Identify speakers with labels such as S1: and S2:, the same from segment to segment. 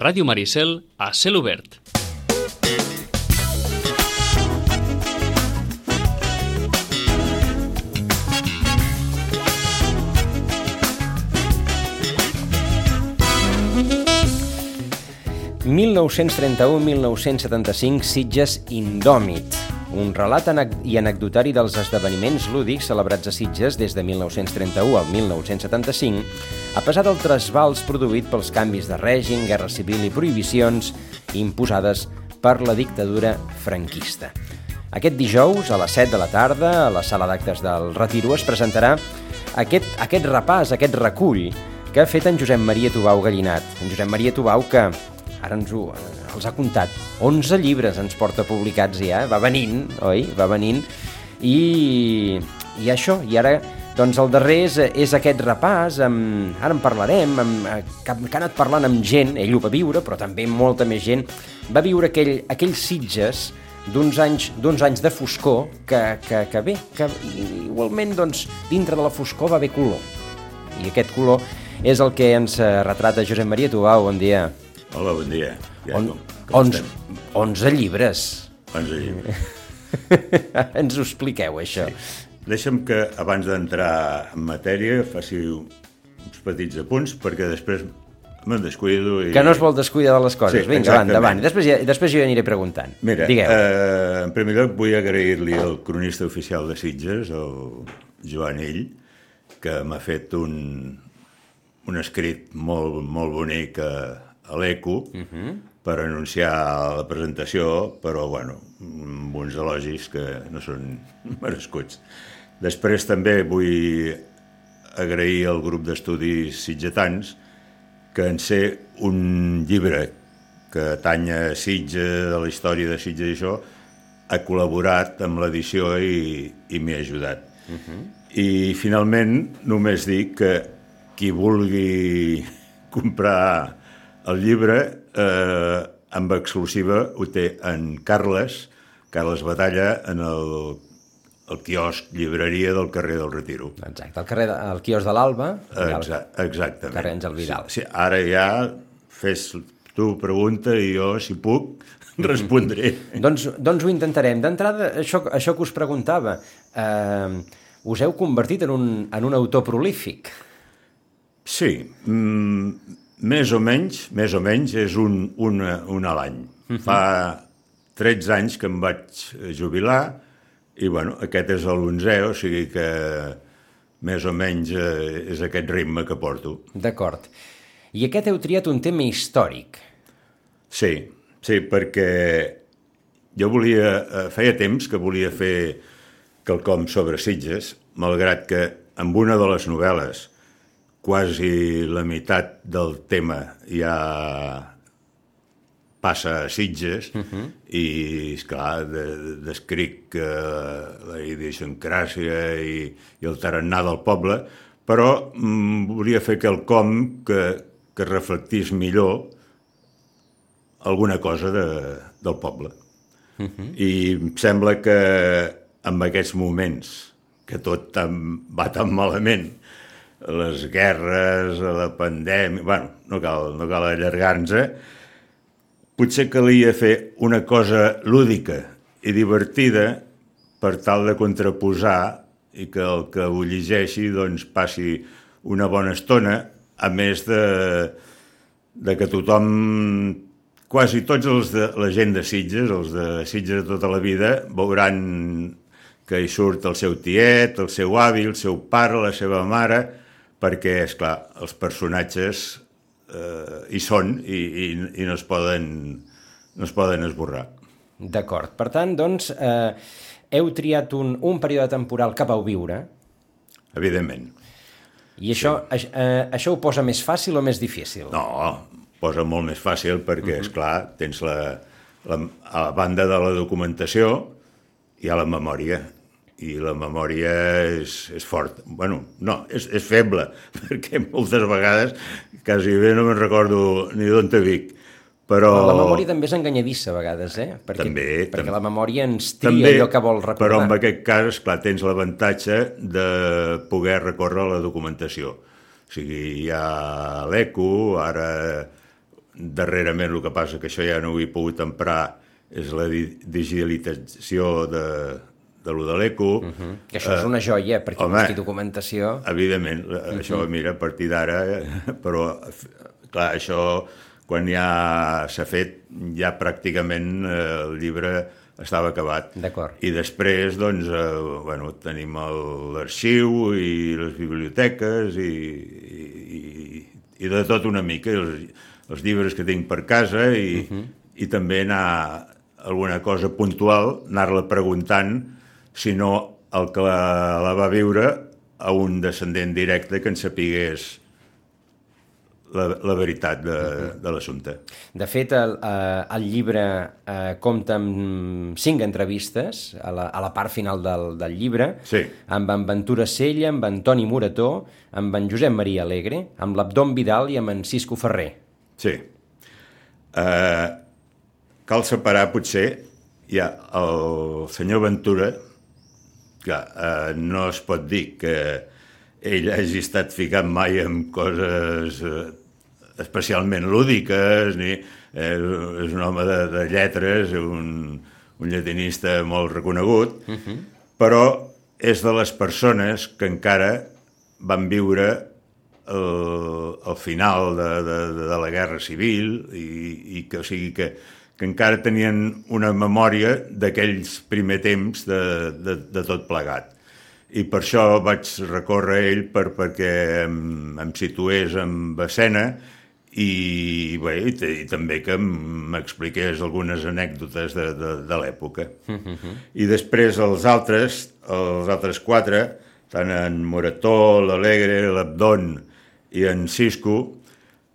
S1: Ràdio Maricel a cel obert.
S2: ...1931-1975, Sitges Indòmit. Un relat i anecdotari dels esdeveniments lúdics celebrats a Sitges des de 1931 al 1975, a pesar del trasbals produït pels canvis de règim, guerra civil i prohibicions imposades per la dictadura franquista. Aquest dijous, a les 7 de la tarda, a la sala d'actes del Retiro, es presentarà aquest, aquest repàs, aquest recull que ha fet en Josep Maria Tubau Gallinat. En Josep Maria Tubau que ara ens ho, els ha comptat, 11 llibres ens porta publicats ja, va venint, oi? Va venint, i, i això, i ara doncs el darrer és, és aquest repàs, amb, ara en parlarem, amb, que, que ha anat parlant amb gent, ell ho va viure, però també molta més gent, va viure aquell, aquells Sitges d'uns anys, anys de foscor que, que, que bé, que igualment doncs, dintre de la foscor va haver color. I aquest color és el que ens retrata Josep Maria Tubau, bon dia.
S3: Hola, bon dia.
S2: Ja, On, com, com 11, 11 llibres.
S3: 11 llibres.
S2: Ens ho expliqueu, això.
S3: Sí. Deixa'm que, abans d'entrar en matèria, faci uns petits apunts, perquè després me'n descuido i...
S2: Que no es vol descuidar de les coses. Sí, Vinga, endavant, endavant. Després, ja, després jo aniré preguntant.
S3: Mira,
S2: Digueu.
S3: Eh, en primer lloc vull agrair-li al cronista oficial de Sitges, el Joan Ell, que m'ha fet un, un escrit molt, molt bonic a, a l'ECO uh -huh. Per anunciar la presentació, però, bueno, amb uns elogis que no són merescuts. Després també vull agrair al grup d'estudis sitgetans que en ser un llibre que tanya Sitges, de la història de Sitges i això, ha col·laborat amb l'edició i, i m'ha ajudat. Uh -huh. I finalment només dic que qui vulgui comprar el llibre eh, amb exclusiva ho té en Carles, Carles Batalla, en el, el quiosc llibreria del carrer del Retiro.
S2: Exacte, el, carrer de, el quiosc de l'Alba.
S3: Exa exactament.
S2: Carrer Àngel Vidal.
S3: Sí, sí, ara ja fes tu pregunta i jo, si puc, respondré.
S2: doncs, doncs ho intentarem. D'entrada, això, això que us preguntava, eh, us heu convertit en un, en un autor prolífic?
S3: Sí, mm, més o menys, més o menys, és un, una, un a l'any. Uh -huh. Fa 13 anys que em vaig jubilar i, bueno, aquest és l'onzè, o sigui que més o menys eh, és aquest ritme que porto.
S2: D'acord. I aquest heu triat un tema històric.
S3: Sí, sí, perquè jo volia... Eh, feia temps que volia fer quelcom sobre Sitges, malgrat que amb una de les novel·les quasi la meitat del tema ja passa a Sitges uh -huh. i, esclar, de, descric uh, la idiosincràsia i, i el tarannà del poble, però mm, volia fer quelcom que, que reflectís millor alguna cosa de, del poble. Uh -huh. I em sembla que en aquests moments que tot tan, va tan malament les guerres, la pandèmia... bueno, no cal, no cal allargar-nos, eh? potser calia fer una cosa lúdica i divertida per tal de contraposar i que el que ho llegeixi doncs, passi una bona estona, a més de, de que tothom, quasi tots els de la gent de Sitges, els de Sitges de tota la vida, veuran que hi surt el seu tiet, el seu avi, el seu pare, la seva mare, perquè, és clar, els personatges eh, hi són i, i, i no, es poden, no es poden esborrar.
S2: D'acord. Per tant, doncs, eh, heu triat un, un període temporal que vau viure.
S3: Evidentment.
S2: I això, sí. eh, això ho posa més fàcil o més difícil?
S3: No, posa molt més fàcil perquè, uh -huh. és clar, tens la, la, a la banda de la documentació i a la memòria i la memòria és, és forta. bueno, no, és, és feble, perquè moltes vegades quasi bé no me'n recordo ni d'on te dic. Però...
S2: La memòria també és enganyadissa a vegades, eh? Perquè,
S3: també.
S2: Perquè
S3: tam...
S2: la memòria ens tria també, allò que vol recordar.
S3: Però en aquest cas, esclar, tens l'avantatge de poder recórrer la documentació. O sigui, hi ha l'ECO, ara darrerament el que passa que això ja no ho he pogut emprar és la di digitalització de, de lo de l'eco. Uh
S2: -huh. Que això és una joia, perquè home, busqui documentació...
S3: Evidentment, uh -huh. això, mira, a partir d'ara, però, clar, això, quan ja s'ha fet, ja pràcticament eh, el llibre estava acabat.
S2: D'acord.
S3: I després, doncs, eh, bueno, tenim l'arxiu i les biblioteques i, i, i de tot una mica, els, els llibres que tinc per casa i, uh -huh. i també anar alguna cosa puntual, anar-la preguntant si no el que la, la va viure a un descendent directe que en sapigués la, la veritat de, de l'assumpte.
S2: De fet, el, eh, el llibre eh, compta amb cinc entrevistes a la, a la part final del, del llibre,
S3: sí.
S2: amb en Ventura Sella, amb Antoni Morató, amb en Josep Maria Alegre, amb l'Abdom Vidal i amb en Cisco Ferrer.
S3: Sí. Uh, cal separar, potser, ja el senyor Ventura, que uh, no es pot dir que ell hagi estat ficat mai en coses uh, especialment lúdiques, ni, eh, és un home de, de lletres, un, un llatinista molt reconegut, uh -huh. però és de les persones que encara van viure el, el final de, de, de la Guerra Civil i, i que, o sigui, que, que encara tenien una memòria d'aquells primer temps de, de, de tot plegat. I per això vaig recórrer a ell per, perquè em, em situés en escena i, bé, i, i també que m'expliqués algunes anècdotes de, de, de l'època. Uh. -huh. I després els altres, els altres quatre, tant en Morató, l'Alegre, l'Abdon i en Cisco,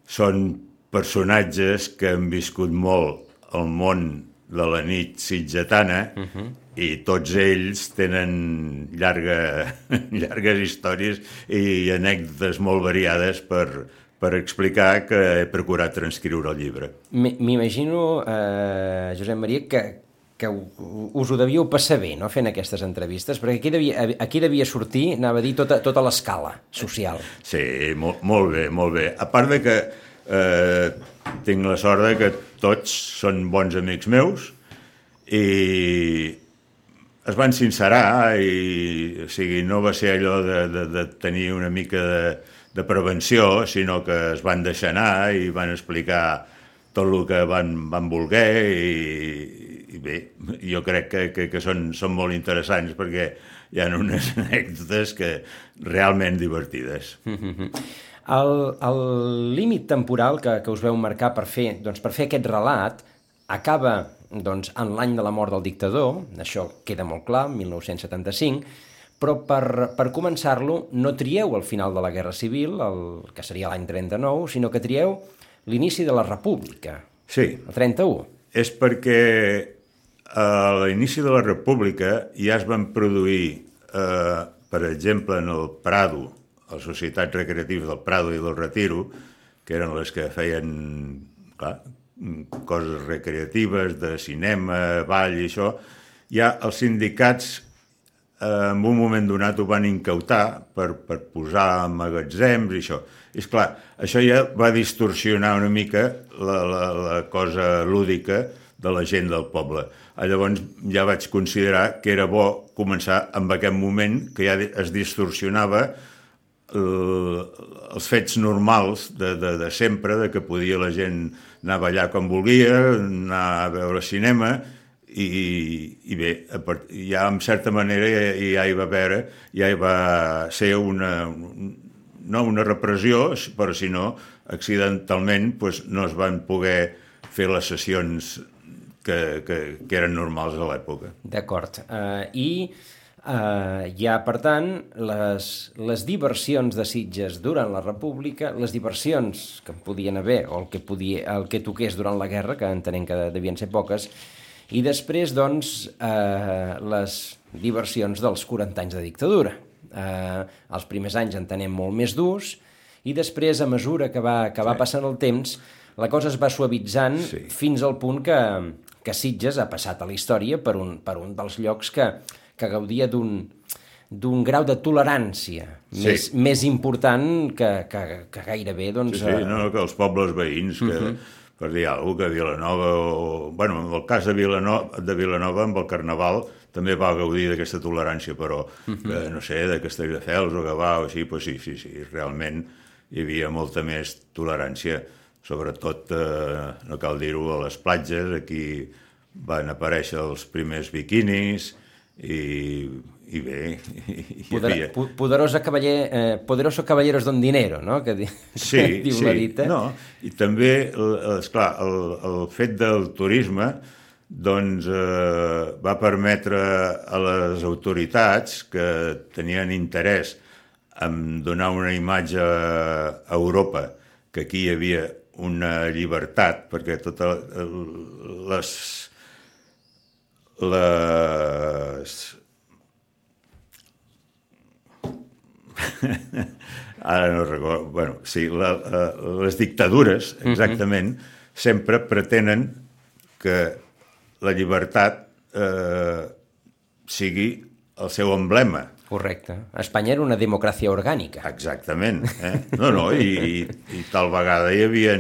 S3: són personatges que han viscut molt el món de la nit sitgetana uh mm-hmm. -huh. i tots ells tenen llarga, llargues històries i anècdotes molt variades per, per explicar que he procurat transcriure el llibre.
S2: M'imagino, eh, Josep Maria, que, que us ho devíeu passar bé, no?, fent aquestes entrevistes, perquè aquí devia, aquí devia sortir, anava a dir, tota, tota l'escala social.
S3: Sí, molt, molt bé, molt bé. A part de que eh, tinc la sort de que tots són bons amics meus i es van sincerar i, o sigui, no va ser allò de, de, de tenir una mica de, de prevenció, sinó que es van deixar anar i van explicar tot el que van, van voler i, i bé, jo crec que, que, que són, són molt interessants perquè hi ha unes anècdotes que realment divertides.
S2: El, el límit temporal que, que us veu marcar per fer, doncs, per fer aquest relat acaba doncs, en l'any de la mort del dictador, això queda molt clar, 1975, però per, per començar-lo no trieu el final de la Guerra Civil, el, que seria l'any 39, sinó que trieu l'inici de la República,
S3: sí.
S2: el 31.
S3: És perquè a l'inici de la República ja es van produir, eh, per exemple, en el Prado, les societats recreatives del Prado i del Retiro, que eren les que feien clar, coses recreatives, de cinema, ball i això, ja els sindicats eh, en un moment donat ho van incautar per, per posar magatzems i això. I és clar, això ja va distorsionar una mica la, la, la cosa lúdica de la gent del poble. Ah, llavors ja vaig considerar que era bo començar amb aquest moment que ja es distorsionava els fets normals de, de, de sempre, de que podia la gent anar a ballar com volia, anar a veure cinema, i, i bé, ja en certa manera ja, ja hi va haver, ja hi va ser una, no una repressió, però si no, accidentalment pues, no es van poder fer les sessions que, que, que eren normals a l'època.
S2: D'acord. Uh, I uh, hi ha, per tant, les, les diversions de Sitges durant la República, les diversions que podien haver, o el que, podia, el que toqués durant la guerra, que entenem que devien ser poques, i després, doncs, eh, les diversions dels 40 anys de dictadura. Eh, els primers anys en tenem molt més durs i després, a mesura que va, que va sí. passant el temps, la cosa es va suavitzant sí. fins al punt que, que Sitges ha passat a la història per un, per un dels llocs que, que gaudia d'un d'un grau de tolerància sí. més, més important que, que, que gairebé... Doncs,
S3: sí, sí, no, que els pobles veïns, que uh. -huh per dir alguna cosa, que Vilanova, o... bueno, en el cas de Vilanova, de Vilanova, amb el Carnaval, també va gaudir d'aquesta tolerància, però, uh -huh. eh, no sé, de Castelldefels o Gavà o així, pues sí, sí, sí, realment hi havia molta més tolerància, sobretot, eh, no cal dir-ho, a les platges, aquí van aparèixer els primers biquinis i, i bé, hi
S2: Poder,
S3: havia...
S2: Poderosa cavaller, eh, poderoso caballeros don dinero, no? Que, di,
S3: sí,
S2: que diu
S3: sí,
S2: la dita.
S3: No, i també, esclar, el, el fet del turisme doncs eh, va permetre a les autoritats que tenien interès en donar una imatge a Europa que aquí hi havia una llibertat, perquè totes les, les ara no recordo, bueno, sí, la, la, les dictadures, exactament, uh -huh. sempre pretenen que la llibertat eh, sigui el seu emblema.
S2: Correcte. Espanya era una democràcia orgànica.
S3: Exactament. Eh? No, no, i, i, i tal vegada hi havia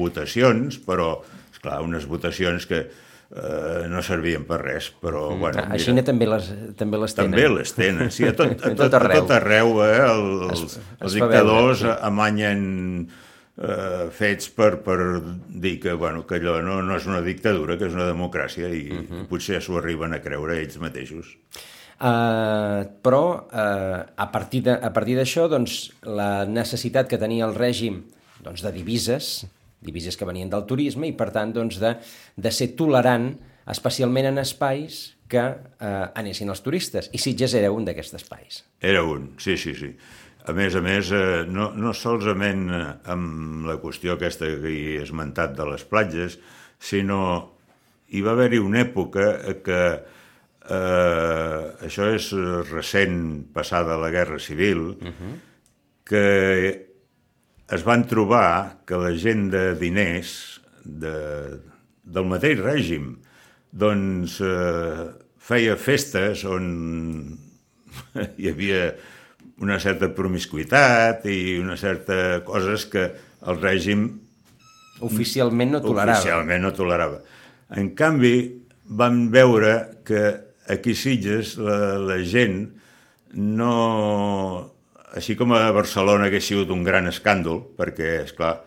S3: votacions, però, esclar, unes votacions que eh, no servien per res, però, mm. bueno...
S2: A Xina també les, també les tenen.
S3: També les tenen, sí, a tot, a tot, a tot arreu, eh? El, els, es, els es dictadors veure, sí. amanyen eh, fets per, per dir que, bueno, que allò no, no és una dictadura, que és una democràcia i uh -huh. potser s'ho arriben a creure ells mateixos.
S2: Uh, però uh, a partir d'això doncs, la necessitat que tenia el règim doncs, de divises, divises que venien del turisme i per tant doncs, de, de ser tolerant especialment en espais que uh, anessin els turistes i Sitges era un d'aquests espais.
S3: Era un, sí, sí, sí. A més a més, eh, no, no solament amb la qüestió aquesta que he esmentat de les platges, sinó hi va haver-hi una època que eh, això és recent, passada la Guerra Civil, uh -huh. que es van trobar que la gent de diners de, del mateix règim doncs eh, feia festes on hi havia una certa promiscuitat i una certa coses que el règim
S2: oficialment no tolerava.
S3: Oficialment no tolerava. En canvi, van veure que aquí Sitges la, la gent no... Així com a Barcelona hagués sigut un gran escàndol, perquè, és clar,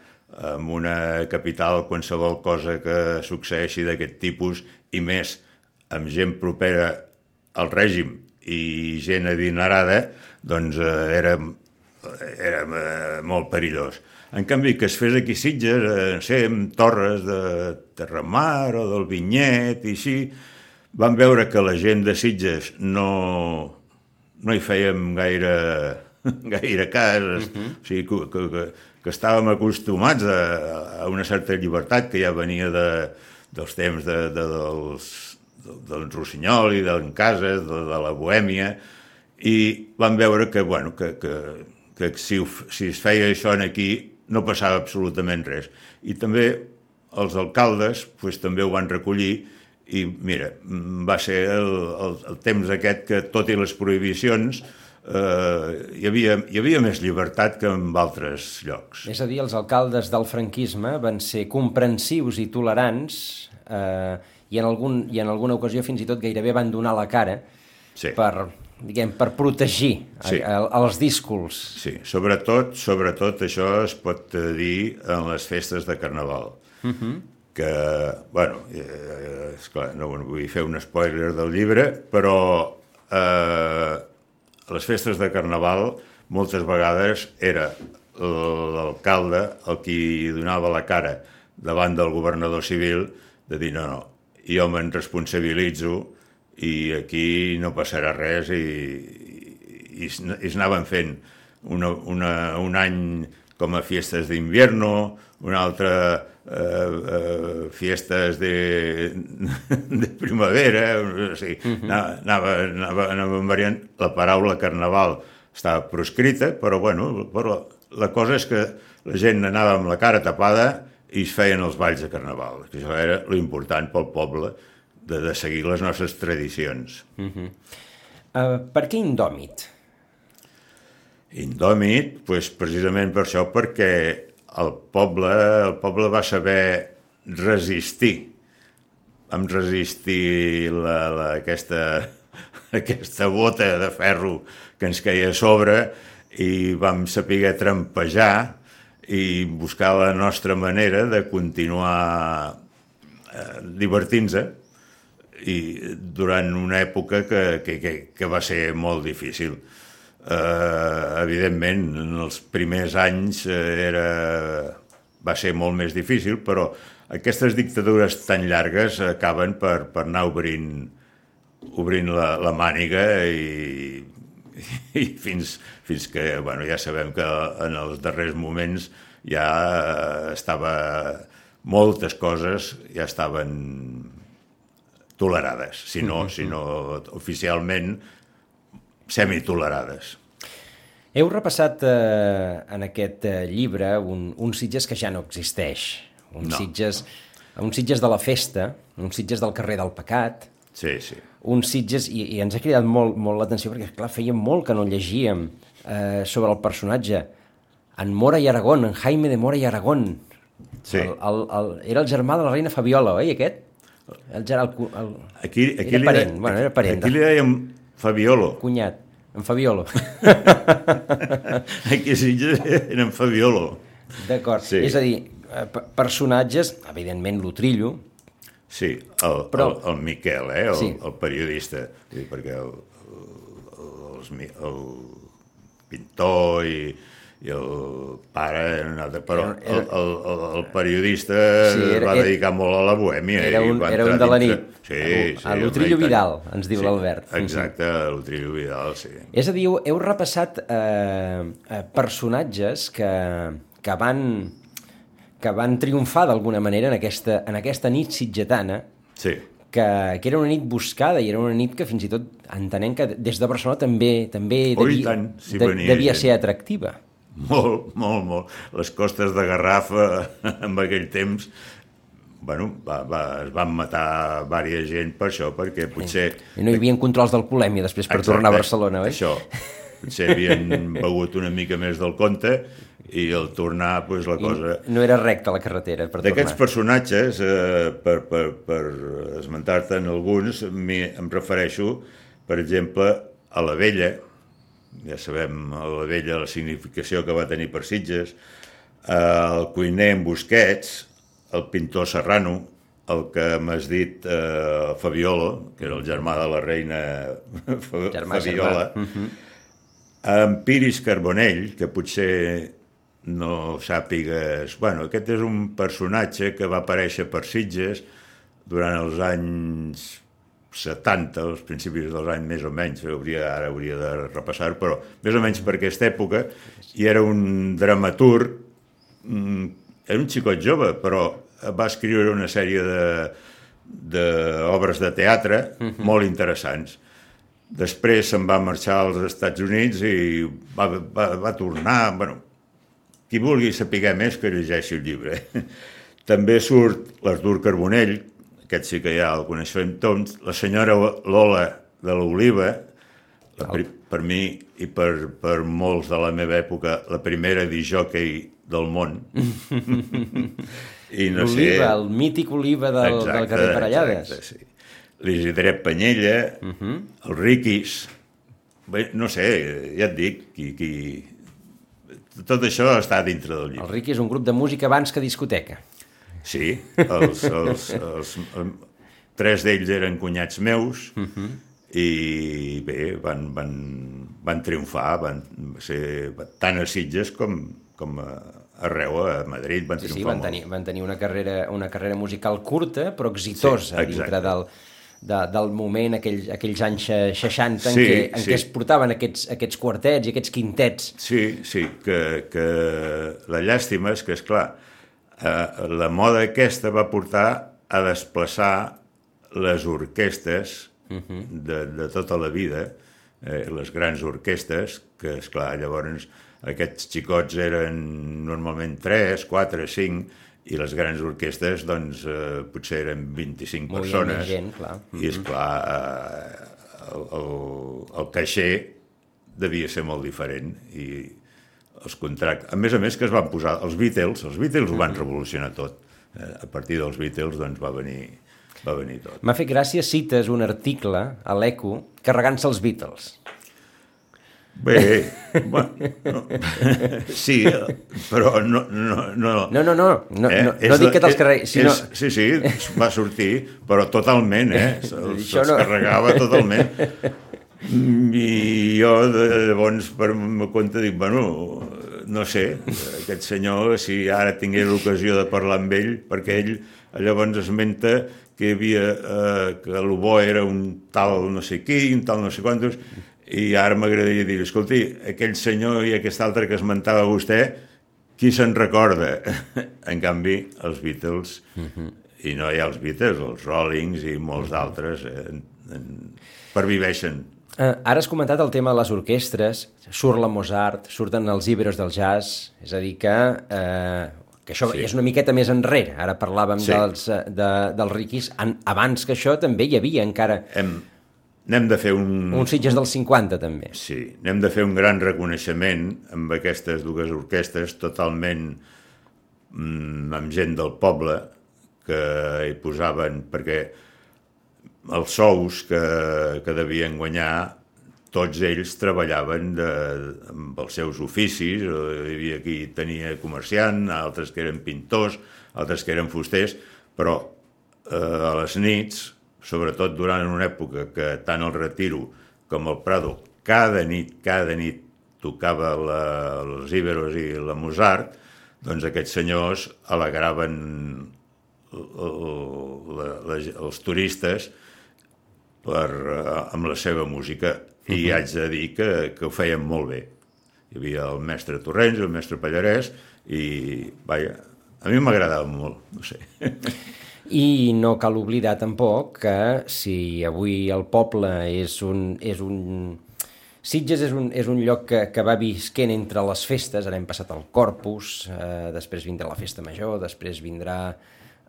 S3: en una capital qualsevol cosa que succeeixi d'aquest tipus, i més amb gent propera al règim i gent adinerada, doncs eh, era, era eh, molt perillós. En canvi, que es fes aquí Sitges, eh, sé, amb torres de Terramar o del Vinyet i així, vam veure que la gent de Sitges no, no hi fèiem gaire, gaire cas, uh -huh. o sigui, que, que, que, que estàvem acostumats a, a una certa llibertat que ja venia de, dels temps de, de, dels, del Rossinyol i d'en Cases, de, de la Bohèmia, i vam veure que, bueno, que, que, que si, si es feia això en aquí no passava absolutament res. I també els alcaldes pues, també ho van recollir i mira, va ser el, el, el temps aquest que, tot i les prohibicions, eh, hi, havia, hi havia més llibertat que en altres llocs.
S2: És a dir, els alcaldes del franquisme van ser comprensius i tolerants eh, i, en algun, i en alguna ocasió fins i tot gairebé van donar la cara sí. per, diguem, per protegir sí. a, a, els díscols.
S3: Sí, sobretot, sobretot això es pot dir en les festes de Carnaval. Uh mhm. -huh que, bueno, eh, esclar, no vull fer un spoiler del llibre, però eh, les festes de Carnaval moltes vegades era l'alcalde el qui donava la cara davant del governador civil de dir no, no, jo me'n responsabilitzo i aquí no passarà res i, i, i es anaven fent una, una, un any com a fiestes d'invierno, un altre eh, eh, fiestes de, de primavera, o sigui, uh -huh. anava, anava, anava variant. La paraula carnaval estava proscrita, però, bueno, però la cosa és que la gent anava amb la cara tapada i es feien els balls de carnaval, que això era l'important pel poble, de, de seguir les nostres tradicions. Uh -huh.
S2: uh, per què indòmit?
S3: Indòmit, pues, precisament per això, perquè el poble, el poble va saber resistir. Vam resistir la, la, aquesta, aquesta bota de ferro que ens caia a sobre i vam saber trampejar i buscar la nostra manera de continuar eh, divertint-se i durant una època que, que, que, que va ser molt difícil. Eh, evidentment, en els primers anys eh, era, va ser molt més difícil, però aquestes dictadures tan llargues acaben per, per anar obrint, obrint la, la màniga i, i fins, fins que bueno, ja sabem que en els darrers moments ja estava moltes coses ja estaven tolerades, si no, si no oficialment semitolerades.
S2: Heu repassat eh, en aquest eh, llibre un, un Sitges que ja no existeix, un,
S3: No.
S2: Sitges, un Sitges de la festa, un Sitges del carrer del pecat,
S3: Sí, sí.
S2: un Sitges, i, i ens ha cridat molt, molt l'atenció perquè, clar, feia molt que no llegíem eh, sobre el personatge en Mora i Aragón, en Jaime de Mora i Aragón.
S3: Sí.
S2: El, el, el, era el germà de la reina Fabiola, oi, aquest? El, el, cu- el,
S3: Aquí, aquí
S2: Era
S3: li
S2: parent,
S3: de-
S2: bueno, era parent.
S3: Aquí li dèiem Fabiolo.
S2: cunyat, en Fabiolo.
S3: Aquí sí eren Fabiolo.
S2: D'acord.
S3: Sí.
S2: És a dir, eh, pe- personatges, evidentment, l'Utrillo,
S3: Sí, el,
S2: Però-
S3: el, el Miquel, eh, el,
S2: Sí.
S3: el periodista, dir, perquè el, el, mi- el pintor i, i el pare, eren un altre, però
S2: Era-
S3: el, el, el, el periodista
S2: Sí, era-
S3: va
S2: era-
S3: dedicar molt a la bohèmia.
S2: era
S3: i
S2: un-
S3: va
S2: era un de la
S3: dintre-
S2: nit.
S3: Sí,
S2: A-
S3: sí.
S2: a l'Utrillo. Vidal, ens diu
S3: sí,
S2: l'Albert.
S3: Exacte, l'Utrillo Vidal, sí.
S2: És a dir, heu, repassat eh, eh, personatges que, que van que van triomfar d'alguna manera en aquesta, en aquesta nit sitgetana,
S3: Sí,
S2: que, que era una nit buscada i era una nit que fins i tot entenem que des de Barcelona també també
S3: Oh,
S2: devia,
S3: tant, sí,
S2: de, devia
S3: gent.
S2: ser atractiva.
S3: Molt, molt, molt. Les costes de Garrafa, en aquell temps, bueno, va, va, es van matar vària gent per això, perquè potser...
S2: I no hi havia controls d'alcoholèmia després per tornar a Barcelona, oi?
S3: Això. Potser havien begut una mica més del compte i al tornar, pues, la cosa...
S2: I no era recta la carretera per
S3: D'aquests
S2: tornar.
S3: personatges, eh, per, per, per esmentar-te'n alguns, mi, em refereixo, per exemple, a la vella, ja sabem a la vella la significació que va tenir per Sitges, eh, el cuiner en Busquets, el pintor Serrano, el que m'has dit, eh, Fabiolo, que era el germà de la reina
S2: Germà,
S3: Fabiola,
S2: germà.
S3: en Piris Carbonell, que potser no sàpigues... Bueno, aquest és un personatge que va aparèixer per Sitges durant els anys 70, els principis dels anys més o menys, hauria, ara hauria de repassar, però més o menys per aquesta època, i era un dramaturg, mm, era un xicot jove, però va escriure una sèrie de d'obres de teatre molt interessants. Després se'n va marxar als Estats Units i va, va, va tornar... Bueno, qui vulgui saber més que llegeixi el llibre. També surt l'Artur Carbonell, aquest sí que ja el coneixem tots, la senyora Lola de l'Oliva, per mi i per, per molts de la meva època, la primera disjòquei del món. I no sé...
S2: El mític Oliva del, del carrer Parellades.
S3: Exacte, sí. L'Isidret Panyella, uh
S2: Mhm.
S3: -huh. el Riquis, bé, no sé, ja et dic, qui, qui... tot això està dintre del llibre.
S2: El Riqui és un grup de música abans que discoteca.
S3: Sí, els, els, els, els, tres d'ells eren cunyats meus uh -huh. i bé, van, van, van triomfar, van ser tant a Sitges com, com a, arreu, a Madrid, van
S2: Sí,
S3: triomfar
S2: sí, van
S3: molt.
S2: tenir, van tenir una, carrera, una carrera musical curta però exitosa
S3: Sí,
S2: sí, dintre del, de, del moment, aquells, aquells anys eh, 60 en,
S3: Sí,
S2: què, en
S3: sí.
S2: què es portaven aquests, aquests quartets i aquests quintets.
S3: Sí, sí, que, que la llàstima és que, és clar, eh, la moda aquesta va portar a desplaçar les orquestes de, de tota la vida, eh, les grans orquestes, que, és clar llavors aquests xicots eren normalment 3, 4, 5, i les grans orquestes, doncs, eh, potser eren 25
S2: Movia
S3: persones.
S2: gent, clar.
S3: I, és clar, eh, el, el, el caixer devia ser molt diferent i els contractes... A més a més que es van posar... Els Beatles, els Beatles ho van revolucionar tot. eh, a partir dels Beatles doncs va venir, va venir tot.
S2: M'ha fet gràcia, cites un article a l'ECO carregant-se els Beatles.
S3: Bé, bueno, no. sí, però no... No, no,
S2: no, no, no, no,
S3: eh?
S2: no, no dic que te'ls carregui, sinó...
S3: És, sí, sí, va sortir, però totalment, eh? Se'ls se no. carregava totalment. I jo, de, llavors, per me compte, dic, bueno, no sé, aquest senyor, si ara tingués l'ocasió de parlar amb ell, perquè ell llavors esmenta que hi havia, eh, que bo era un tal no sé qui, un tal no sé quantos, i ara m'agradaria dir, escolti, aquell senyor i aquest altre que esmentava vostè, qui se'n recorda? en canvi, els Beatles, uh. -huh. i no hi ha els Beatles, els Rollings i molts d'altres, eh, en, en, perviveixen.
S2: Uh, ara has comentat el tema de les orquestres, surt la Mozart, surten els íberos del jazz, és a dir que, uh, que això sí. és una miqueta més enrere. Ara parlàvem sí. dels, eh, de, dels riquis. En, abans que això també hi havia encara...
S3: Hem, N'hem de fer un...
S2: Un Sitges dels 50, també.
S3: Sí, n'hem de fer un gran reconeixement amb aquestes dues orquestes totalment mm, amb gent del poble que hi posaven, perquè els sous que, que devien guanyar tots ells treballaven de, amb els seus oficis, hi havia qui tenia comerciant, altres que eren pintors, altres que eren fusters, però eh, a les nits sobretot durant una època que tant el Retiro com el Prado cada nit, cada nit tocava la, els Iberos i la Mozart, doncs aquests senyors alegraven la, la, els turistes per, eh, amb la seva música i uh -huh. haig de dir que, que ho feien molt bé. Hi havia el mestre Torrents, el mestre Pallarès i, vaja, a mi m'agradava molt, no sé.
S2: I no cal oblidar tampoc que si avui el poble és un, és un Sitges és un, és un lloc que, que va visquent entre les festes, ara hem passat el Corpus, eh, després vindrà la Festa Major, després vindrà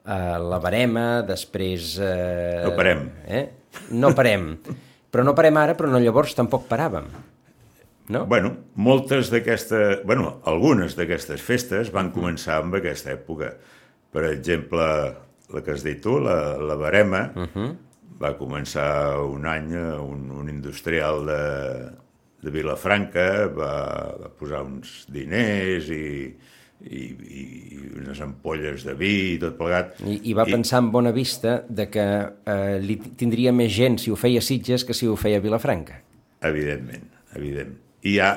S2: eh, la Barema, després...
S3: Eh, no parem.
S2: Eh? No parem. però no parem ara, però no llavors tampoc paràvem. No?
S3: Bueno, moltes d'aquestes... Bueno, algunes d'aquestes festes van començar amb aquesta època. Per exemple, la que has dit tu, la, la Barema, uh -huh. va començar un any un, un industrial de, de Vilafranca, va, va posar uns diners i, i, i unes ampolles de vi i tot plegat.
S2: I, i va I, pensar en bona vista de que eh, li tindria més gent si ho feia Sitges que si ho feia Vilafranca.
S3: Evidentment, evident. I ja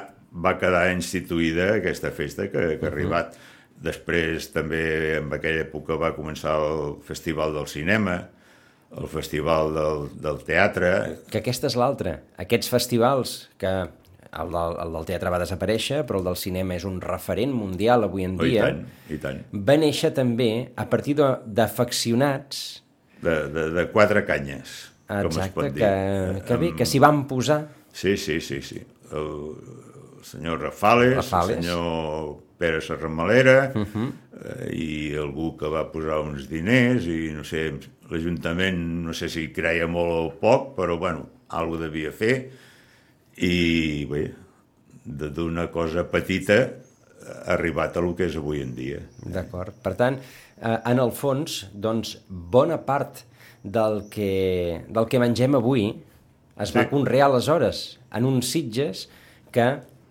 S3: va quedar instituïda aquesta festa que, que ha uh -huh. arribat Després també en aquella època va començar el Festival del Cinema, el Festival del, del Teatre...
S2: Que aquesta és l'altra. Aquests festivals que el del, el del teatre va desaparèixer, però el del cinema és un referent mundial avui en dia.
S3: Oh, i tant, i tant.
S2: Va néixer també a partir d'afeccionats...
S3: De, de, de quatre canyes,
S2: Exacte,
S3: com es pot
S2: dir. Que, que bé, que s'hi van posar.
S3: Sí, sí, sí, sí. El, el senyor Rafales, Rafales, el senyor Pere Serramalera uh -huh. eh, i algú que va posar uns diners i no sé, l'Ajuntament no sé si creia molt o poc, però bueno, alguna devia fer i bé, d'una cosa petita ha arribat a lo que és avui en dia.
S2: D'acord. Per tant, eh, en el fons, doncs, bona part del que, del que mengem avui es sí. va conrear aleshores en uns sitges que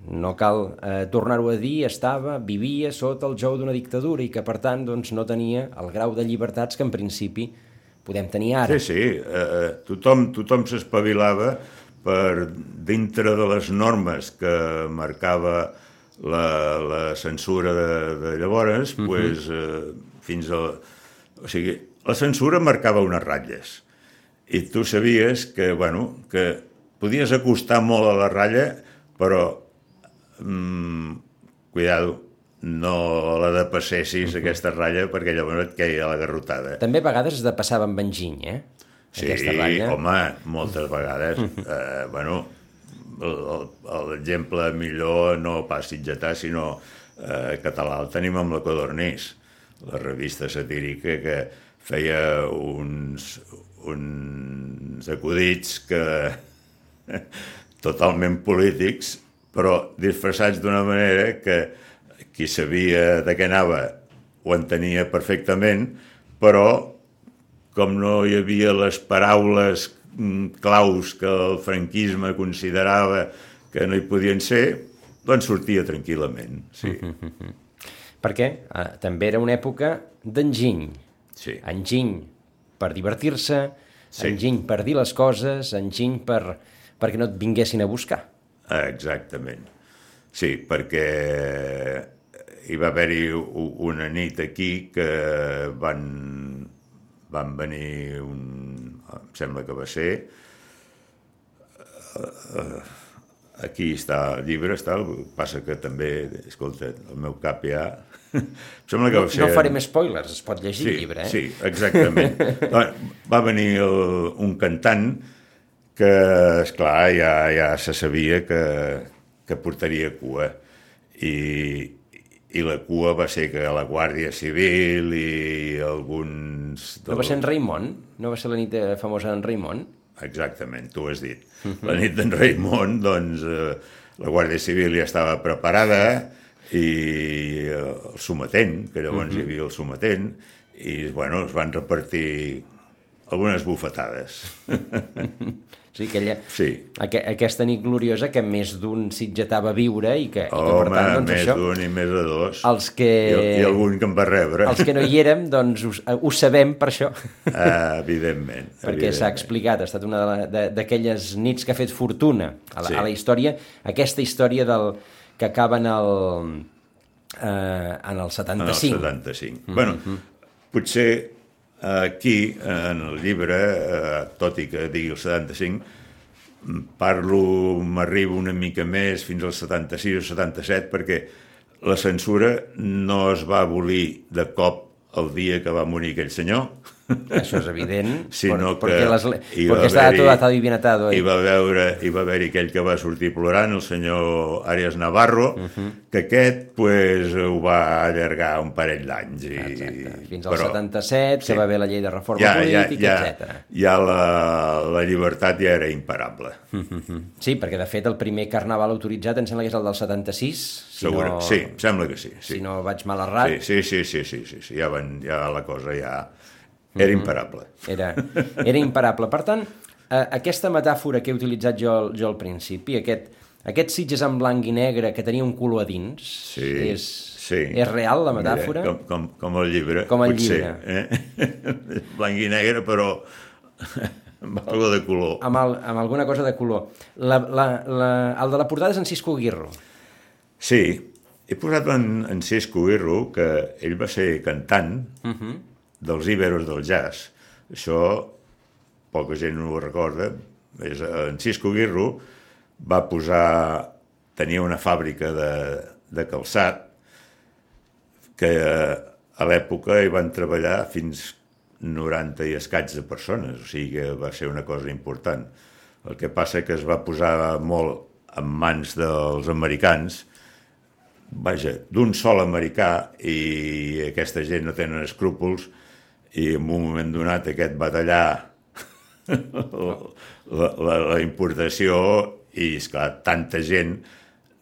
S2: no cal eh, tornar-ho a dir, estava, vivia sota el jou d'una dictadura i que, per tant, doncs, no tenia el grau de llibertats que, en principi, podem tenir ara.
S3: Sí, sí, eh, eh tothom, tothom s'espavilava per dintre de les normes que marcava la, la censura de, de llavors, uh mhm. -huh. pues, eh, fins a... O sigui, la censura marcava unes ratlles i tu sabies que, bueno, que podies acostar molt a la ratlla, però mm, cuidado, no la de passessis, uh -huh. aquesta ratlla, perquè llavors et queia la garrotada.
S2: També a vegades es de passava amb enginy, eh?
S3: Sí, home, moltes vegades. Eh, bueno, l'exemple millor no pas sitgetà, sinó eh, català el tenim amb la Codornís, la revista satírica que feia uns, uns acudits que totalment polítics però disfressats d'una manera que qui sabia de què anava ho entenia perfectament, però com no hi havia les paraules mm, claus que el franquisme considerava que no hi podien ser, doncs sortia tranquil·lament, sí. Mm -hmm.
S2: Perquè eh, també era una època d'enginy.
S3: Sí.
S2: Enginy per divertir-se,
S3: Sí.
S2: enginy per dir les coses, enginy per, perquè no et vinguessin a buscar.
S3: Exactament. Sí, perquè hi va haver-hi una nit aquí que van, van venir un... em sembla que va ser... Aquí està el llibre, està, el que passa que també, escolta, el meu cap ja... Em sembla que
S2: No,
S3: va ser...
S2: no farem spoilers, es pot llegir
S3: sí,
S2: el llibre, eh?
S3: Sí, exactament. Doncs va venir el, un cantant que, esclar, ja, ja se sabia que, que portaria cua. I, I la cua va ser que la Guàrdia Civil i alguns...
S2: No va ser en Raimon? No va ser la nit famosa en Raimon?
S3: Exactament, tu ho has dit. La nit d'en Raimon, doncs, eh, la Guàrdia Civil ja estava preparada i eh, el sometent, que llavors hi havia el sometent, i, bueno, es van repartir algunes bufetades.
S2: O sigui, aquella,
S3: Sí.
S2: aqu aquesta nit gloriosa que més d'un sitgetava a viure i que, i que per
S3: Home,
S2: tant, doncs,
S3: més d'un i més de dos.
S2: els que,
S3: I, I algun que em va rebre.
S2: els que no hi érem, doncs ho, ho sabem per això,
S3: Ah, evidentment.
S2: perquè s'ha explicat, ha estat una d'aquelles nits que ha fet fortuna a la,
S3: Sí.
S2: a la història, aquesta història del, que acaba en el, eh, en el 75.
S3: En el 75. Mm -hmm. Bueno, potser aquí, en el llibre, eh, tot i que digui el 75, parlo, m'arribo una mica més fins al 76 o 77, perquè la censura no es va abolir de cop el dia que va morir aquell senyor,
S2: Això és evident,
S3: sinó
S2: por-
S3: que
S2: porque, las,
S3: hi va
S2: porque estaba
S3: haver-hi-
S2: todo atado y bien atado.
S3: hi
S2: eh.
S3: va veure, hi va haver aquell que va sortir plorant, el senyor Arias Navarro, que aquest pues, ho va allargar un parell d'anys. I...
S2: Exacte. Fins al 77,
S3: sí.
S2: que va haver la llei de reforma
S3: ja, ja,
S2: política,
S3: ja,
S2: etc.
S3: ja la, la llibertat ja era imparable.
S2: Sí, perquè de fet el primer carnaval autoritzat em sembla que és el del 76, si,
S3: Segura.
S2: no,
S3: Sí, em sembla que sí. sí.
S2: si no vaig mal errat.
S3: Sí, sí, sí, sí, sí, sí, sí. Ja, van, ja la cosa ja era imparable.
S2: Era, era imparable. Per tant, eh, aquesta metàfora que he utilitzat jo, jo al principi, aquest, aquest Sitges en blanc i negre que tenia un color a dins,
S3: Sí,
S2: és,
S3: sí.
S2: és real la metàfora?
S3: Mira, com, com, com el llibre,
S2: Com el
S3: potser.
S2: llibre.
S3: Eh? Blanc i negre, però amb algo de color.
S2: amb, el, amb alguna cosa de color. La, la, la, el de la portada és en Cisco Aguirro.
S3: Sí, he posat en, en Cisco Irro, que ell va ser cantant uh -huh. Dels íberos del jazz. Això poca gent no ho recorda. És, eh, en Cisco Guirro va posar... Tenia una fàbrica de, de calçat que eh, a l'època hi van treballar fins 90 i escaig de persones, o sigui que va ser una cosa important. El que passa que es va posar molt en mans dels americans, vaja, d'un sol americà i aquesta gent no tenen escrúpols i en un moment donat aquest va tallar la, la, la importació i, esclar, tanta gent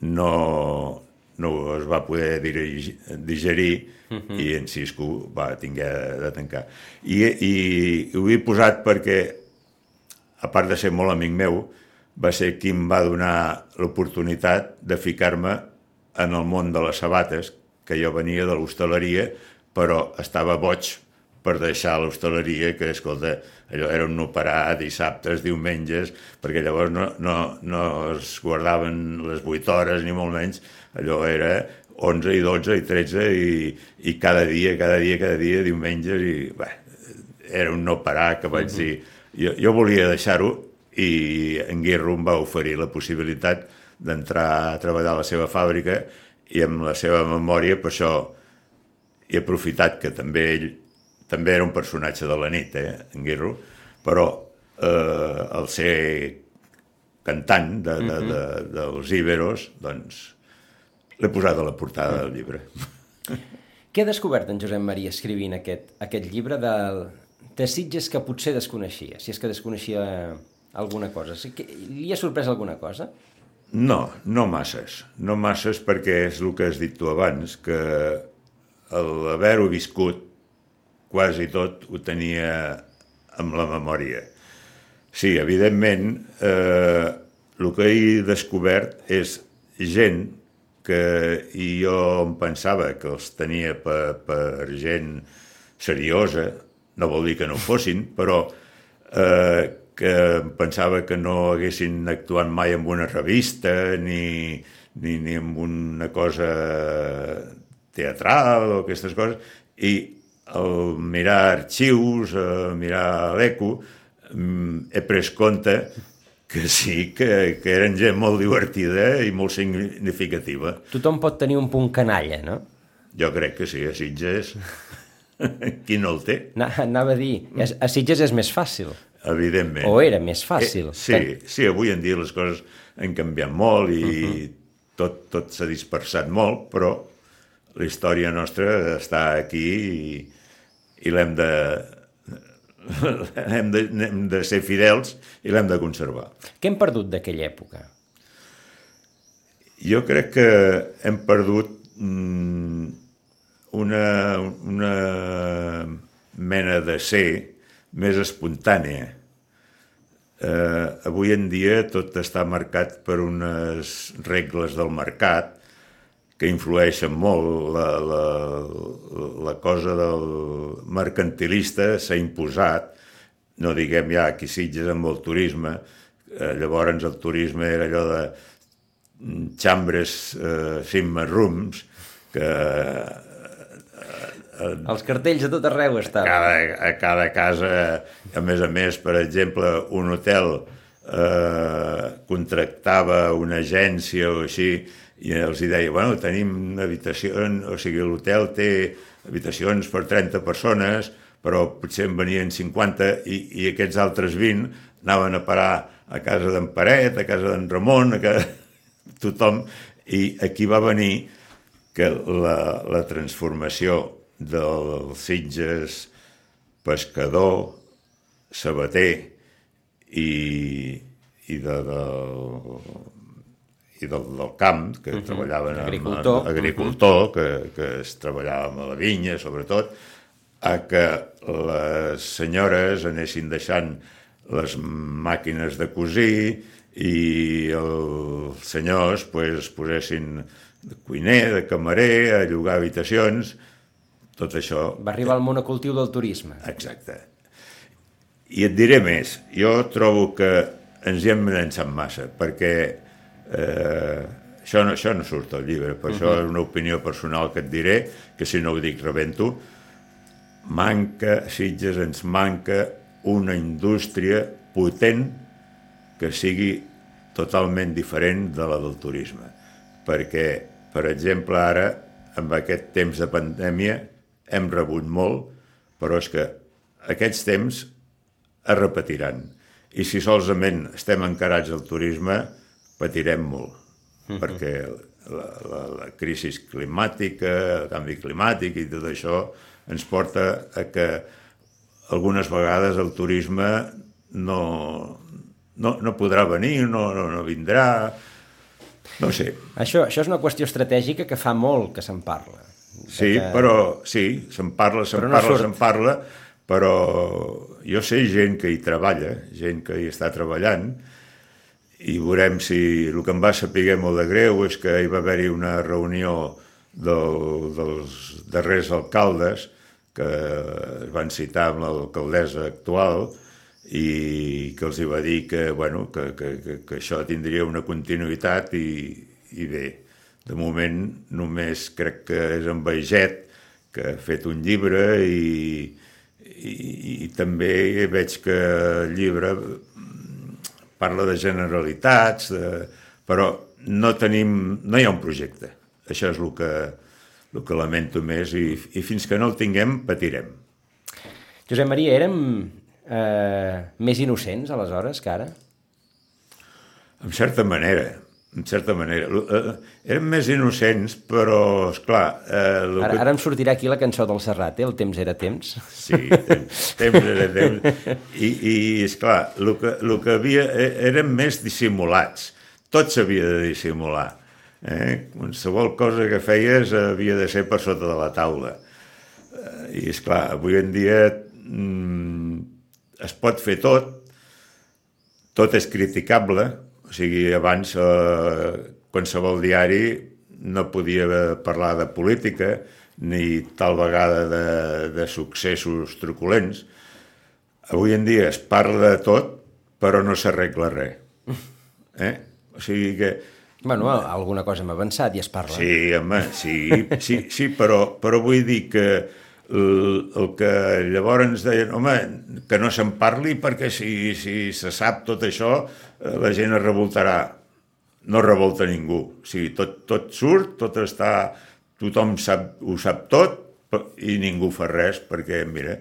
S3: no, no es va poder dirigir, digerir uh -huh. i en Cisco va tinguer de tancar. I, i ho he posat perquè, a part de ser molt amic meu, va ser qui em va donar l'oportunitat de ficar-me en el món de les sabates, que jo venia de l'hostaleria, però estava boig per deixar l'hostaleria, que, escolta, allò era un no parar dissabtes, diumenges, perquè llavors no, no, no es guardaven les 8 hores, ni molt menys, allò era 11 i 12 i 13 i, i cada dia, cada dia, cada dia, diumenges, i bé, era un no parar que vaig dir... Jo, jo volia deixar-ho i en Guerro em va oferir la possibilitat d'entrar a treballar a la seva fàbrica i amb la seva memòria, per això he aprofitat que també ell també era un personatge de la nit, eh, en Guerro, però eh, el ser cantant de, de, de, dels Iberos, doncs l'he posat a la portada del llibre.
S2: Què ha descobert en Josep Maria escrivint aquest, aquest llibre de, de Sitges que potser desconeixia, si és que desconeixia alguna cosa? Sí que, li ha sorprès alguna cosa?
S3: No, no masses. No masses perquè és el que has dit tu abans, que l'haver-ho viscut, quasi tot ho tenia amb la memòria. Sí, evidentment, eh, el que he descobert és gent que jo em pensava que els tenia per, per gent seriosa, no vol dir que no fossin, però eh, que pensava que no haguessin actuat mai en una revista ni, ni, ni en una cosa teatral o aquestes coses, i al mirar arxius, a mirar l'ECO, mm, he pres compte que sí, que, que eren gent molt divertida i molt significativa.
S2: Tothom pot tenir un punt canalla, no?
S3: Jo crec que sí, a Sitges, qui no el té?
S2: Anava a dir, a Sitges és més fàcil.
S3: Evidentment.
S2: O era més fàcil.
S3: Eh, sí, sí, avui en dia les coses han canviat molt i uh mhm. -huh. tot, tot s'ha dispersat molt, però la història nostra està aquí i, i l'hem de, hem de, hem de ser fidels i l'hem de conservar.
S2: Què hem perdut d'aquella època?
S3: Jo crec que hem perdut mm, una, una mena de ser més espontània. Eh, avui en dia tot està marcat per unes regles del mercat que influeixen molt. La, la, la cosa del mercantilista s'ha imposat, no diguem ja aquí Sitges amb el turisme, eh, llavors el turisme era allò de xambres eh, cinc rooms, que
S2: eh, els cartells a tot arreu estaven.
S3: A cada, a cada casa, a més a més, per exemple, un hotel eh, contractava una agència o així i els hi deia, bueno, tenim habitacions, o sigui, l'hotel té habitacions per 30 persones, però potser en venien 50 i, i aquests altres 20 anaven a parar a casa d'en Paret, a casa d'en Ramon, a casa... tothom, i aquí va venir que la, la transformació dels Sitges pescador, sabater i, i de, de, i del, del camp, que uh -huh. treballaven
S2: agricultor,
S3: amb, agricultor uh -huh. que, que es treballava amb la vinya, sobretot, a que les senyores anessin deixant les màquines de cosir i els senyors pues, es posessin de cuiner, de camarer, a llogar habitacions, tot això...
S2: Va arribar al monocultiu del turisme.
S3: Exacte. I et diré més, jo trobo que ens hi hem llançat massa, perquè Eh, això, no, això no surt al llibre, per uh -huh. això és una opinió personal que et diré, que si no ho dic rebento. Manca, Sitges ens manca una indústria potent que sigui totalment diferent de la del turisme. Perquè, per exemple, ara, amb aquest temps de pandèmia, hem rebut molt, però és que aquests temps es repetiran. I si solament estem encarats al turisme, patirem molt, uh -huh. perquè la, la, la crisi climàtica, el canvi climàtic i tot això ens porta a que algunes vegades el turisme no, no, no podrà venir, no, no, no vindrà, no sé.
S2: Això, això és una qüestió estratègica que fa molt que se'n parla.
S3: Sí, que... però sí, se'n parla, se'n no parla, se'n parla, però jo sé gent que hi treballa, gent que hi està treballant, i veurem si el que em va saber molt de greu és que hi va haver-hi una reunió del, dels darrers alcaldes que es van citar amb l'alcaldessa actual i que els hi va dir que, bueno, que, que, que, que això tindria una continuïtat i, i bé, de moment només crec que és en Baiget que ha fet un llibre i, i, i també veig que el llibre parla de generalitats, de... però no tenim, no hi ha un projecte. Això és el que, el que lamento més i, i fins que no el tinguem patirem.
S2: Josep Maria, érem eh, més innocents aleshores que ara?
S3: En certa manera en certa manera. Eh, érem més innocents, però, és clar...
S2: Eh, ara, que... ara em sortirà aquí la cançó del Serrat, eh? El temps era temps.
S3: Sí, temps, temps era temps. I, i és clar, el que, el que havia... Eh, érem més dissimulats. Tot s'havia de dissimular. Eh? Qualsevol cosa que feies havia de ser per sota de la taula. Eh, I, és clar, avui en dia mm, es pot fer tot, tot és criticable, o sigui, abans eh, qualsevol diari no podia parlar de política ni tal vegada de, de successos truculents. Avui en dia es parla de tot, però no s'arregla res. Eh? O sigui que
S2: Bueno, alguna cosa hem avançat i es parla.
S3: Sí, home, sí, sí, sí però, però vull dir que el, el que llavors ens deien, home, que no se'n parli perquè si, si se sap tot això la gent es revoltarà. No revolta ningú. O sigui, tot, tot surt, tot està... Tothom sap, ho sap tot i ningú fa res perquè, mira,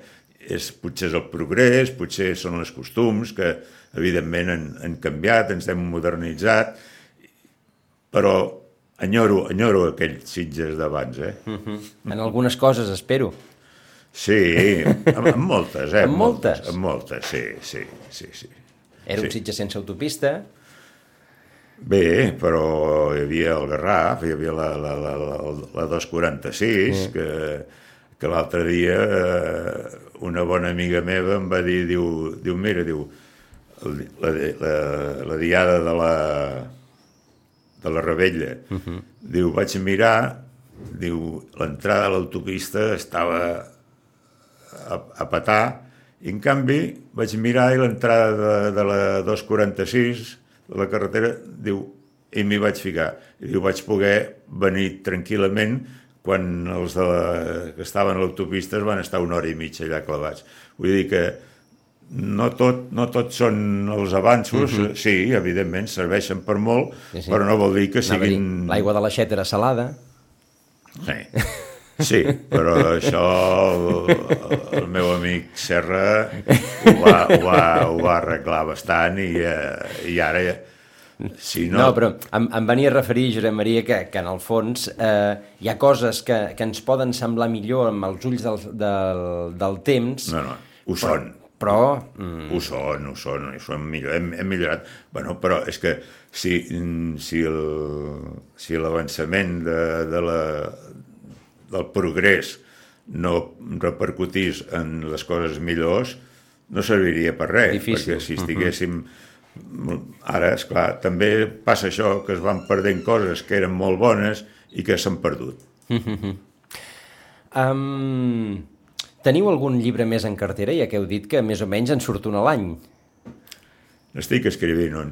S3: és, potser és el progrés, potser són els costums que evidentment han, han canviat, ens hem modernitzat, però enyoro, enyoro aquells sitges d'abans, eh? Uh
S2: -huh. En algunes coses, espero.
S3: Sí, en, en moltes, eh?
S2: En moltes?
S3: En moltes, sí, sí, sí. sí.
S2: Era
S3: sí.
S2: un sitge sense autopista?
S3: Bé, però hi havia el Garraf, hi havia la, la, la, la, la 246, mm. que, que l'altre dia eh, una bona amiga meva em va dir, diu, diu mira, diu, la, la, la diada de la, de la Rebella. Uh -huh. Diu, vaig mirar, diu, l'entrada a l'autopista estava a, a petar, i en canvi vaig mirar i l'entrada de, de la 246, de la carretera, diu, i m'hi vaig ficar. I diu, vaig poder venir tranquil·lament quan els de la, que estaven a l'autopista van estar una hora i mitja allà clavats. Vull dir que no tot, no tot són els avanços, mhm. -huh. sí, evidentment, serveixen per molt, sí, sí. però no vol dir que siguin...
S2: L'aigua de la xeta era salada.
S3: Sí, sí però això el, el meu amic Serra ho va, ho va, ho va arreglar bastant i, eh, i ara... Si no...
S2: no, però em, em venia a referir, Josep Maria, que, que en el fons eh, hi ha coses que, que ens poden semblar millor amb els ulls del, del, del temps.
S3: No, no, ho són
S2: però...
S3: Mm... Ho són, ho són, ho són millor, hem, hem millorat. Bueno, però és que si, si si l'avançament de, de la, del progrés no repercutís en les coses millors, no serviria per res,
S2: Difícil.
S3: perquè si estiguéssim... Uh -huh. Ara, és clar, també passa això, que es van perdent coses que eren molt bones i que s'han perdut. Uh -huh.
S2: um, Teniu algun llibre més en cartera, ja que heu dit que més o menys en surt un a l'any?
S3: Estic escrivint un.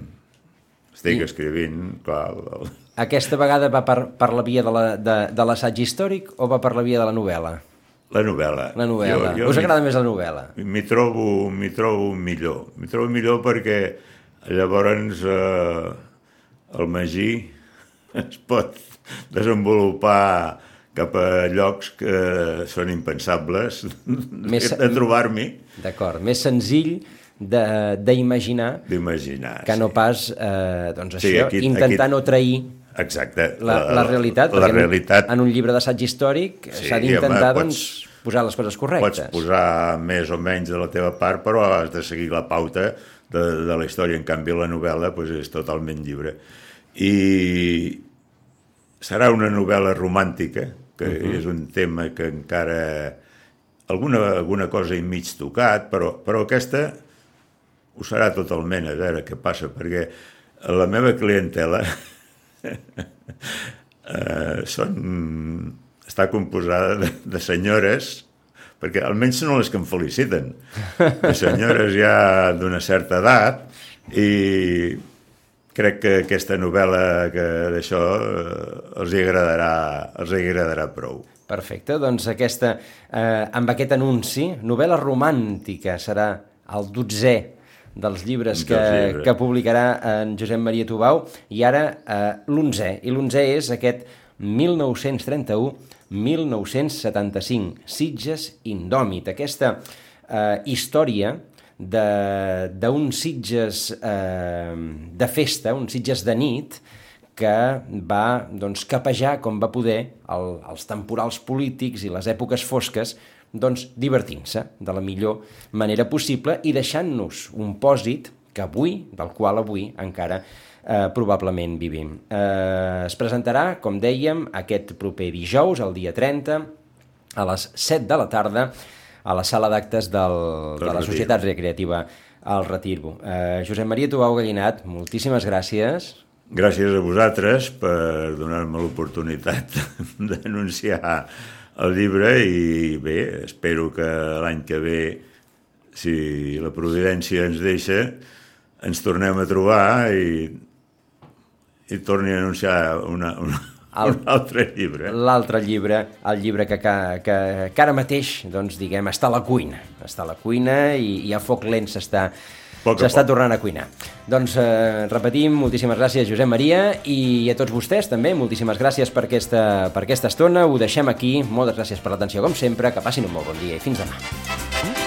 S3: Estic I... escrivint, clar... El...
S2: Aquesta vegada va per, per la via de l'assaig històric o va per la via de la novel·la?
S3: La novel·la.
S2: La novel·la. Jo, jo Us agrada més la novel·la?
S3: M'hi trobo, trobo millor. M'hi trobo millor perquè llavors eh, el Magí es pot desenvolupar cap a llocs que són impensables més, de trobar-m'hi.
S2: D'acord, més senzill d'imaginar
S3: d'imaginar
S2: que no pas eh, doncs sí, això, aquí, intentar aquí, no trair
S3: exacte,
S2: la, la, la realitat,
S3: la realitat
S2: en un llibre d'assaig històric s'ha sí, d'intentar doncs, posar les coses correctes.
S3: Pots posar més o menys de la teva part, però has de seguir la pauta de, de la història. En canvi, la novel·la doncs, és totalment lliure. I serà una novel·la romàntica, que uh -huh. és un tema que encara alguna, alguna cosa hi mig tocat, però, però aquesta ho serà totalment, a veure què passa, perquè la meva clientela eh, són, està composada de, de senyores, perquè almenys són les que em feliciten, de senyores ja d'una certa edat, i crec que aquesta novel·la que d'això eh, els hi agradarà, els hi agradarà prou.
S2: Perfecte, doncs aquesta, eh, amb aquest anunci, novel·la romàntica serà el dotzè dels llibres que, llibres. que publicarà en Josep Maria Tubau, i ara eh, l'onzè, i l'onzè és aquest 1931-1975, Sitges Indòmit, aquesta eh, història d'uns Sitges eh, de festa, uns Sitges de nit, que va doncs, capejar com va poder el, els temporals polítics i les èpoques fosques doncs, divertint-se de la millor manera possible i deixant-nos un pòsit que avui, del qual avui encara eh, probablement vivim. Eh, es presentarà, com dèiem, aquest proper dijous, el dia 30, a les 7 de la tarda, a la sala d'actes de la. Societat Recreativa al Retirbo. Eh, Josep Maria Tubau Gallinat, moltíssimes gràcies.
S3: Gràcies a vosaltres per donar-me l'oportunitat d'anunciar el llibre i bé, espero que l'any que ve, si la providència ens deixa, ens tornem a trobar i, i torni a anunciar una, una,
S2: El-
S3: un altre llibre.
S2: L'altre llibre, el llibre que, que, que, que ara mateix, doncs, diguem, està a la cuina. Està a la cuina i, i a foc lent s'està s'està tornant a cuinar. Doncs eh, repetim, moltíssimes gràcies Josep Maria i a tots vostès també, moltíssimes gràcies per aquesta, per aquesta estona. Ho deixem aquí. Moltes gràcies per l'atenció com sempre, que passin un molt bon dia i fins demà.